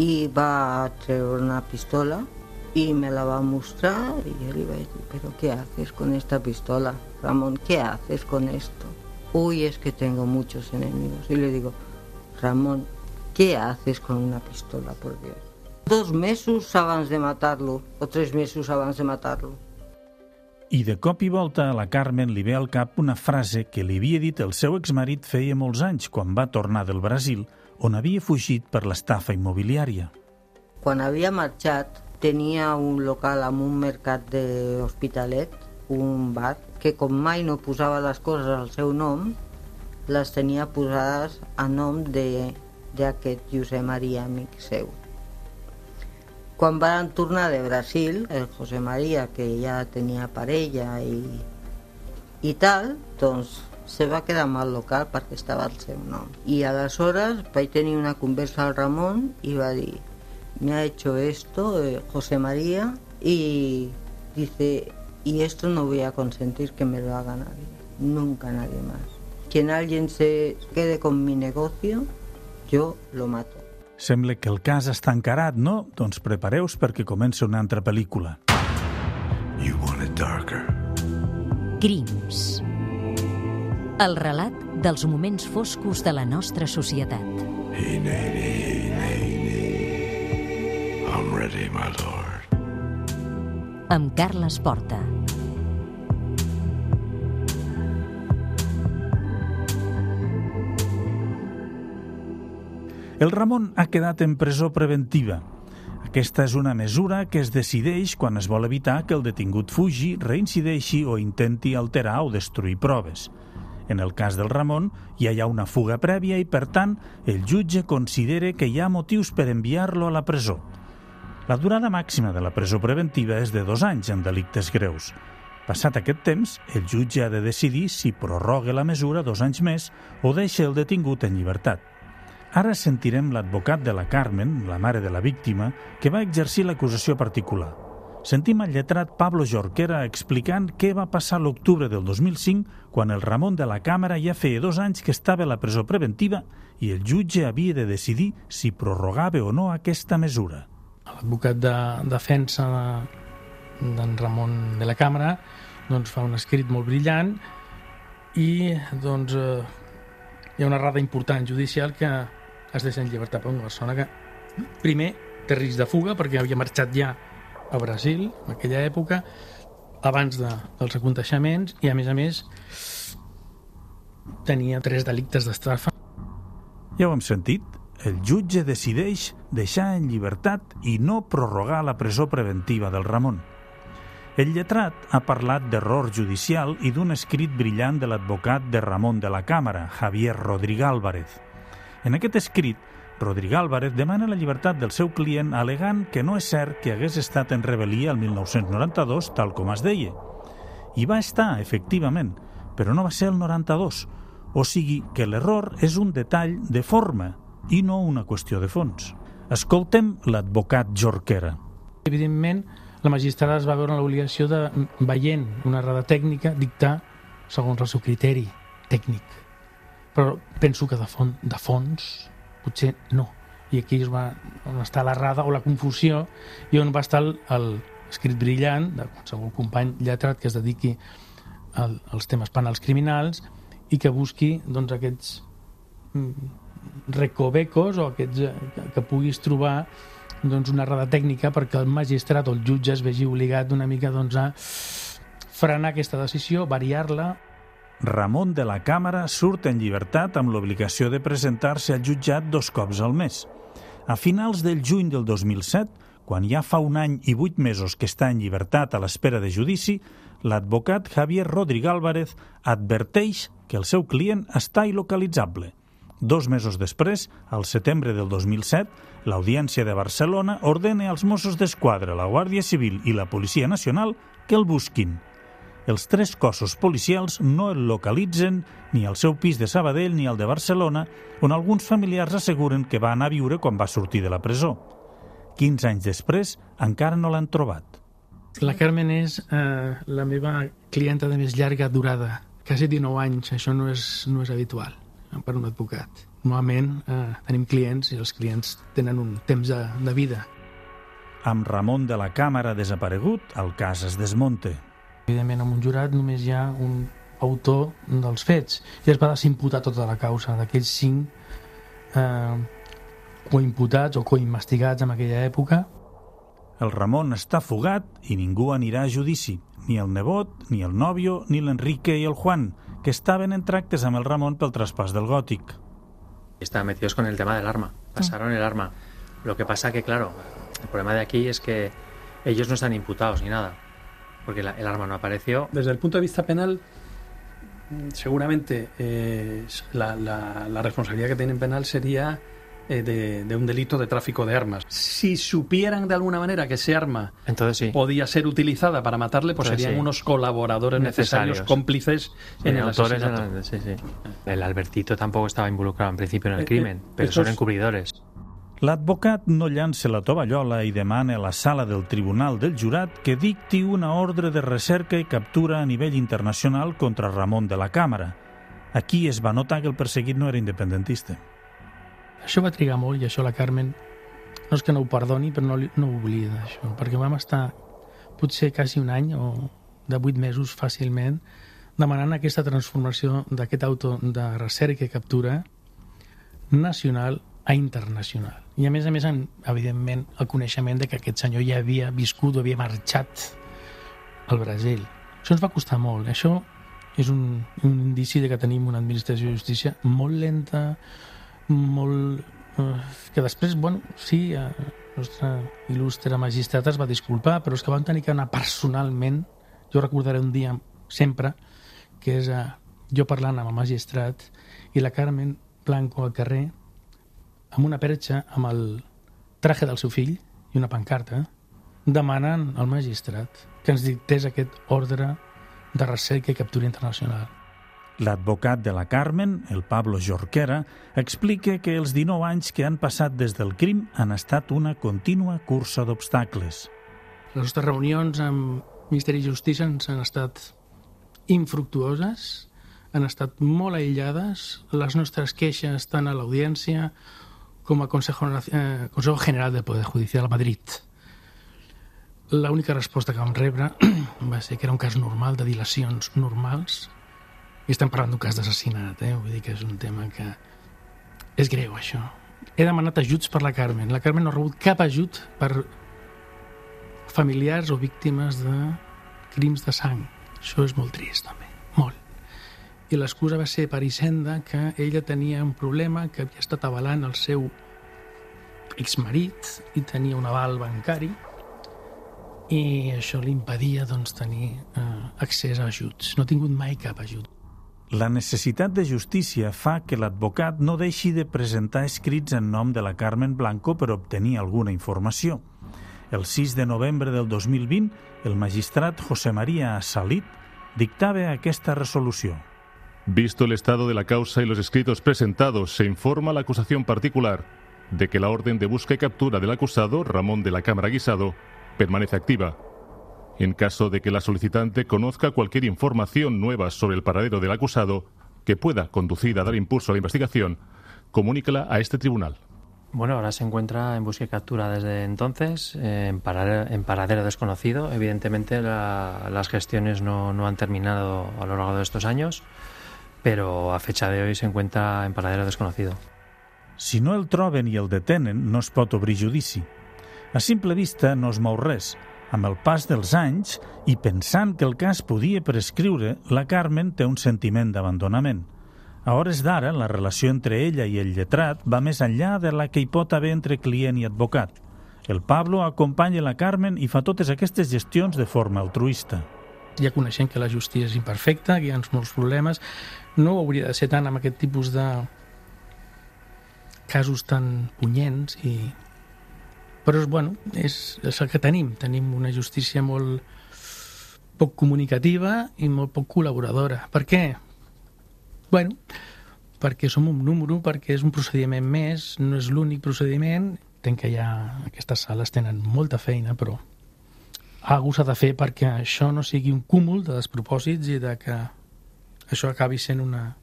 i va treure una pistola y me la va a mostrar y yo le iba a decir, pero ¿qué haces con esta pistola? Ramón, ¿qué haces con esto? Uy, es que tengo muchos enemigos. Y le digo, Ramón, ¿qué haces con una pistola, por Dios? Dos mesos abans de matar-lo, o tres mesos abans de matar-lo. I de cop i volta a la Carmen li ve al cap una frase que li havia dit el seu exmarit feia molts anys quan va tornar del Brasil, on havia fugit per l'estafa immobiliària. Quan havia marxat, tenia un local amb un mercat d'Hospitalet, un bar, que com mai no posava les coses al seu nom, les tenia posades a nom d'aquest Josep Maria, amic seu. Quan van tornar de Brasil, el José María, que ja tenia parella i tal, doncs se va quedar amb el local perquè estava al seu nom. I aleshores vaig tenir una conversa al Ramon i va dir me ha hecho esto eh, José María y dice y esto no voy a consentir que me lo haga nadie, nunca nadie más. Quien alguien se quede con mi negocio, yo lo mato. Sembla que el cas està encarat, no? Doncs prepareu-vos perquè comença una altra pel·lícula. You want it darker. Crims. El relat dels moments foscos de la nostra societat. Nady, hey, Nady. I'm ready, my lord. Amb Carles Porta. El Ramon ha quedat en presó preventiva. Aquesta és una mesura que es decideix quan es vol evitar que el detingut fugi, reincideixi o intenti alterar o destruir proves. En el cas del Ramon, ja hi ha una fuga prèvia i, per tant, el jutge considera que hi ha motius per enviar-lo a la presó. La durada màxima de la presó preventiva és de dos anys en delictes greus. Passat aquest temps, el jutge ha de decidir si prorroga la mesura dos anys més o deixa el detingut en llibertat. Ara sentirem l'advocat de la Carmen, la mare de la víctima, que va exercir l'acusació particular. Sentim el lletrat Pablo Jorquera explicant què va passar l'octubre del 2005 quan el Ramon de la Càmera ja feia dos anys que estava a la presó preventiva i el jutge havia de decidir si prorrogava o no aquesta mesura. L'advocat de defensa d'en Ramon de la Càmera doncs, fa un escrit molt brillant i doncs, eh, hi ha una errada important judicial que es deixa en llibertat per una persona que primer té risc de fuga perquè havia marxat ja a Brasil en aquella època abans de, dels aconteixements i a més a més tenia tres delictes d'estafa Ja ho hem sentit, el jutge decideix deixar en llibertat i no prorrogar la presó preventiva del Ramon. El lletrat ha parlat d'error judicial i d'un escrit brillant de l'advocat de Ramon de la Càmera, Javier Rodríguez Álvarez. En aquest escrit, Rodríguez Álvarez demana la llibertat del seu client alegant que no és cert que hagués estat en rebel·lia el 1992, tal com es deia. I va estar, efectivament, però no va ser el 92, o sigui que l'error és un detall de forma i no una qüestió de fons. Escoltem l'advocat Jorquera. evidentment la magistrada es va veure en l'obligació de, veient una errada tècnica, dictar segons el seu criteri tècnic. Però penso que de, fons, de fons potser no. I aquí es va, on està l'errada o la confusió i on va estar el, brillant de qualsevol company lletrat que es dediqui al, als temes penals criminals i que busqui doncs, aquests mm, recovecos o aquests eh, que, que puguis trobar doncs, una errada tècnica perquè el magistrat o el jutge es vegi obligat una mica doncs, a frenar aquesta decisió, variar-la. Ramon de la Càmera surt en llibertat amb l'obligació de presentar-se al jutjat dos cops al mes. A finals del juny del 2007, quan ja fa un any i vuit mesos que està en llibertat a l'espera de judici, l'advocat Javier Rodríguez Álvarez adverteix que el seu client està il·localitzable. Dos mesos després, al setembre del 2007, l'Audiència de Barcelona ordena als Mossos d'Esquadra, la Guàrdia Civil i la Policia Nacional que el busquin – els tres cossos policials no el localitzen ni al seu pis de Sabadell ni al de Barcelona, on alguns familiars asseguren que va anar a viure quan va sortir de la presó. 15 anys després encara no l'han trobat. La Carmen és eh, la meva clienta de més llarga durada, quasi 19 anys. Això no és, no és habitual per un advocat. Normalment eh, tenim clients i els clients tenen un temps de, de vida. Amb Ramon de la Càmera desaparegut, el cas es desmonte. Evidentment, amb un jurat només hi ha un autor dels fets i es va desimputar tota la causa d'aquells cinc eh, coimputats o coinvestigats en aquella època. El Ramon està fugat i ningú anirà a judici, ni el nebot, ni el nòvio, ni l'Enrique i el Juan, que estaven en tractes amb el Ramon pel traspàs del gòtic. Estaban metidos con el tema del arma, pasaron el arma. Lo que pasa que, claro, el problema de aquí es que ellos no están imputados ni nada. Porque la, el arma no apareció. Desde el punto de vista penal, seguramente eh, la, la, la, responsabilidad que tienen penal sería eh, de, de, un delito de tráfico de armas. Si supieran de alguna manera que ese arma Entonces, sí. podía ser utilizada para matarle, pues Entonces, serían sí. unos colaboradores necesarios, Necesarios. cómplices Sí, en el autores asesinato. eran- sí, sí. El Albertito tampoco estaba involucrado en principio en el Eh, crimen, eh, pero estos- son encubridores. L'advocat no llança la tovallola i demana a la sala del Tribunal del Jurat que dicti una ordre de recerca i captura a nivell internacional contra Ramon de la Càmera. Aquí es va notar que el perseguit no era independentista. Això va trigar molt i això la Carmen no és que no ho perdoni, però no, no ho oblida, això, perquè vam estar potser quasi un any o de vuit mesos fàcilment demanant aquesta transformació d'aquest auto de recerca i captura nacional a internacional. I a més a més, en, evidentment, el coneixement de que aquest senyor ja havia viscut o havia marxat al Brasil. Això ens va costar molt. Això és un, un indici de que tenim una administració de justícia molt lenta, molt... Eh, que després, bueno, sí, eh, el nostre il·lustre magistrat es va disculpar, però és que van tenir que anar personalment, jo recordaré un dia sempre, que és eh, jo parlant amb el magistrat i la Carmen Blanco al carrer amb una perxa amb el traje del seu fill i una pancarta demanant al magistrat que ens dictés aquest ordre de recerca i captura internacional. L'advocat de la Carmen, el Pablo Jorquera, explica que els 19 anys que han passat des del crim han estat una contínua cursa d'obstacles. Les nostres reunions amb Ministeri de Justícia ens han estat infructuoses, han estat molt aïllades, les nostres queixes tant a l'audiència com al Consejo, eh, Consejo General del Poder Judicial a Madrid. L'única resposta que vam rebre va ser que era un cas normal, de dilacions normals, i estem parlant d'un cas d'assassinat, eh? vull dir que és un tema que és greu, això. He demanat ajuts per la Carmen. La Carmen no ha rebut cap ajut per familiars o víctimes de crims de sang. Això és molt trist, també. I l'excusa va ser per Hisenda que ella tenia un problema, que havia estat avalant el seu exmarit i tenia un aval bancari i això li impedia doncs, tenir eh, accés a ajuts. No ha tingut mai cap ajut. La necessitat de justícia fa que l'advocat no deixi de presentar escrits en nom de la Carmen Blanco per obtenir alguna informació. El 6 de novembre del 2020, el magistrat José María Salit dictava aquesta resolució. Visto el estado de la causa y los escritos presentados, se informa la acusación particular de que la orden de busca y captura del acusado, Ramón de la Cámara Guisado, permanece activa. En caso de que la solicitante conozca cualquier información nueva sobre el paradero del acusado que pueda conducir a dar impulso a la investigación, comunícala a este tribunal. Bueno, ahora se encuentra en busca y captura desde entonces, en, paradero, desconocido. Evidentemente la, las gestiones no, no, han terminado a lo largo de estos años, pero a fecha de hoy se encuentra en paradero desconocido. Si no el troben i el detenen, no es pot obrir judici. A simple vista no es mou res. Amb el pas dels anys i pensant que el cas podia prescriure, la Carmen té un sentiment d'abandonament. A hores d'ara, la relació entre ella i el lletrat va més enllà de la que hi pot haver entre client i advocat. El Pablo acompanya la Carmen i fa totes aquestes gestions de forma altruista. Ja coneixem que la justícia és imperfecta, que hi ha molts problemes, no hauria de ser tant amb aquest tipus de casos tan punyents i però bueno, és, és el que tenim tenim una justícia molt poc comunicativa i molt poc col·laboradora. Per què? Bueno, perquè som un número, perquè és un procediment més, no és l'únic procediment, entenc que ja aquestes sales tenen molta feina, però algú s'ha de fer perquè això no sigui un cúmul de despropòsits i de que això acabi sent una,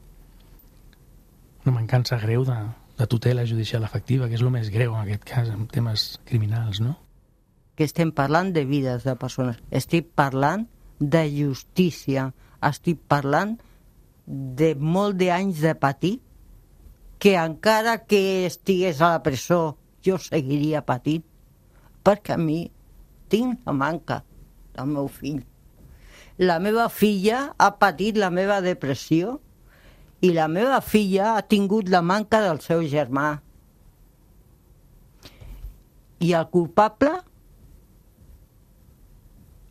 una mancança greu de, de tutela judicial efectiva, que és el més greu en aquest cas, en temes criminals, no? Que estem parlant de vides de persones. Estic parlant de justícia. Estic parlant de molt d'anys de patir que encara que estigués a la presó jo seguiria patint perquè a mi tinc la manca del meu fill. La meva filla ha patit la meva depressió i la meva filla ha tingut la manca del seu germà. I el culpable,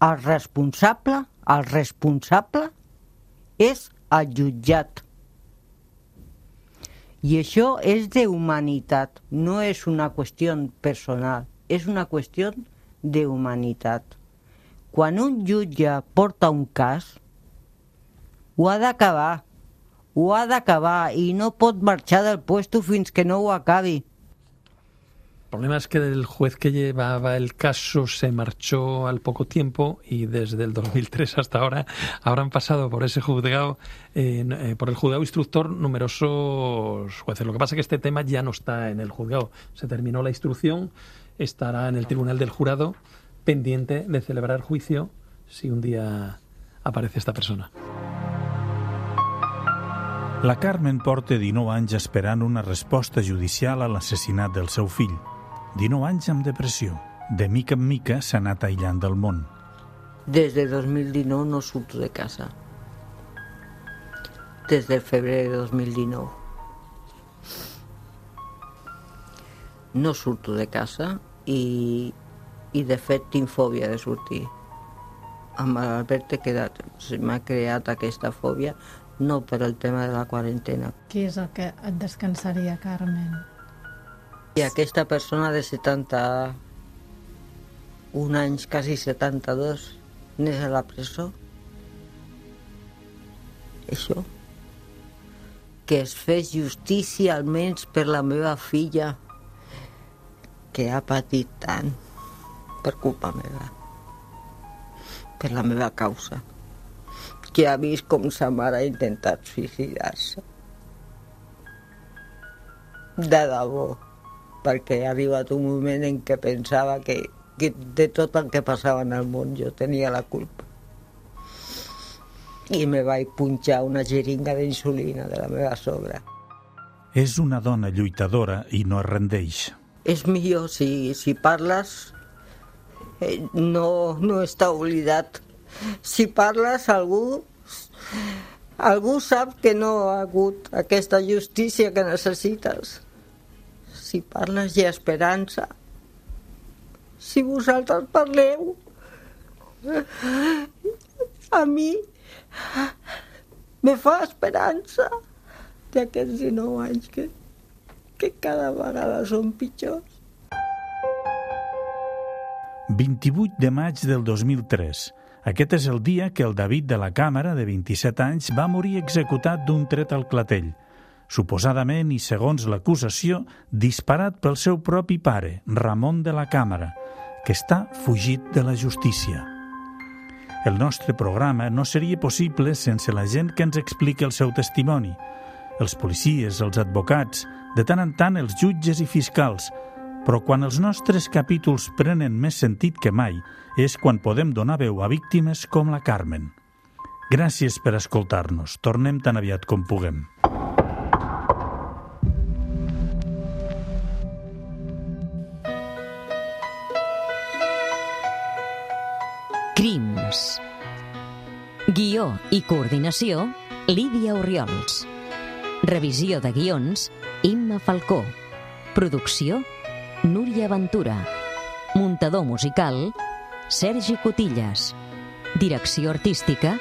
el responsable, el responsable és el jutjat. I això és d'humanitat, no és una qüestió personal, és una qüestió d'humanitat. Quan un jutge porta un cas, ho ha d'acabar, ho ha d'acabar i no pot marxar del puesto fins que no ho acabi. El problema es que el juez que llevaba el caso se marchó al poco tiempo y desde el 2003 hasta ahora habrán pasado por ese juzgado, eh, eh, por el juzgado instructor, numerosos jueces. Lo que pasa es que este tema ya no está en el juzgado. Se terminó la instrucción, estará en el tribunal del jurado pendiente de celebrar juicio si un día aparece esta persona. La Carmen porta 19 anys esperant una resposta judicial a l'assassinat del seu fill. 19 anys amb depressió. De mica en mica s'ha anat aïllant del món. Des de 2019 no surto de casa. Des del febrer de 2019. No surto de casa i, i de fet tinc fòbia de sortir. Amb l'Albert he quedat, m'ha creat aquesta fòbia no per el tema de la quarantena. Què és el que et descansaria, Carmen? I aquesta persona de 71 anys, quasi 72, anés a la presó. Això. Que es fes justícia almenys per la meva filla, que ha patit tant per culpa meva, per la meva causa que ha vist com sa mare ha intentat suïcidar-se. De debò, perquè ha arribat un moment en què pensava que, que de tot el que passava en el món jo tenia la culpa. I me vaig punxar una jeringa d'insulina de la meva sogra. És una dona lluitadora i no es rendeix. És millor si, si parles eh, no, no està oblidat si parles algú algú sap que no ha hagut aquesta justícia que necessites. Si parles hi ha esperança. Si vosaltres parleu a mi me fa esperança d'aquests 19 anys que, que cada vegada són pitjors 28 de maig del 2003 aquest és el dia que el David de la Càmera, de 27 anys, va morir executat d'un tret al clatell, suposadament i segons l'acusació, disparat pel seu propi pare, Ramon de la Càmera, que està fugit de la justícia. El nostre programa no seria possible sense la gent que ens explica el seu testimoni. els policies, els advocats, de tant en tant els jutges i fiscals, però quan els nostres capítols prenen més sentit que mai és quan podem donar veu a víctimes com la Carmen. Gràcies per escoltar-nos. Tornem tan aviat com puguem. Crims. Guió i coordinació, Lídia Oriols. Revisió de guions, Imma Falcó. Producció, Núria Ventura. Muntador musical, Sergi Cotillas. Direcció artística,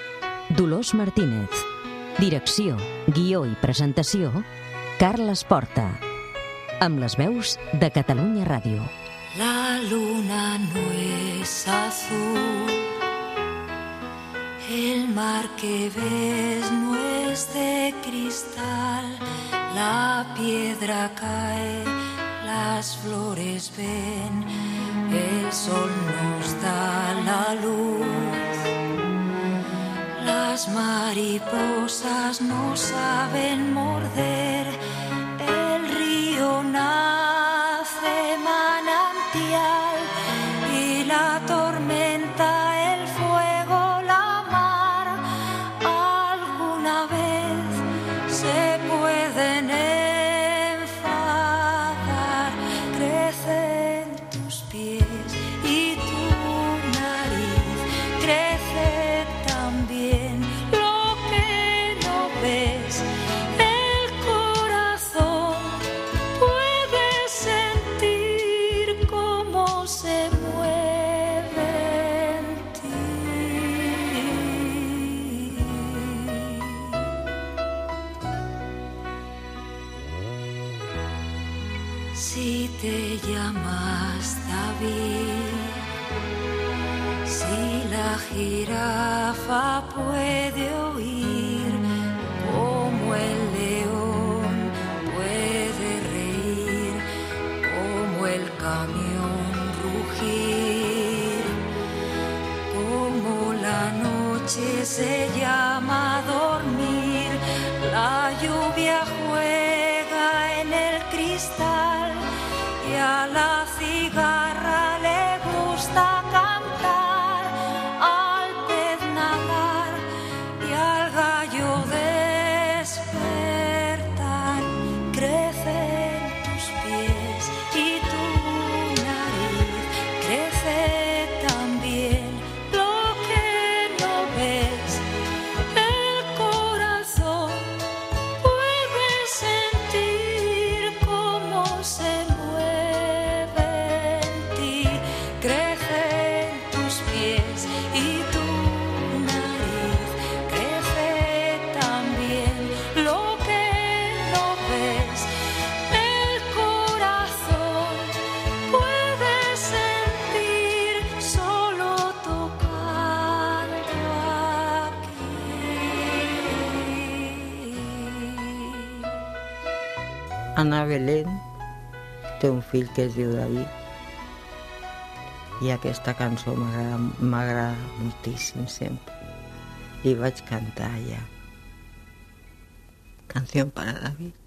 Dolors Martínez. Direcció, guió i presentació, Carles Porta. Amb les veus de Catalunya Ràdio. La luna no es azul, el mar que ves no es de cristal, la piedra cae, las flores ven, el sol nos da la luz. Las mariposas no saben morder, jirafa puede oír como el león puede reír, como el camión rugir, como la noche se llama Belén té un fill que es diu David i aquesta cançó m'agrada moltíssim sempre. Li vaig cantar ja. Canción para David.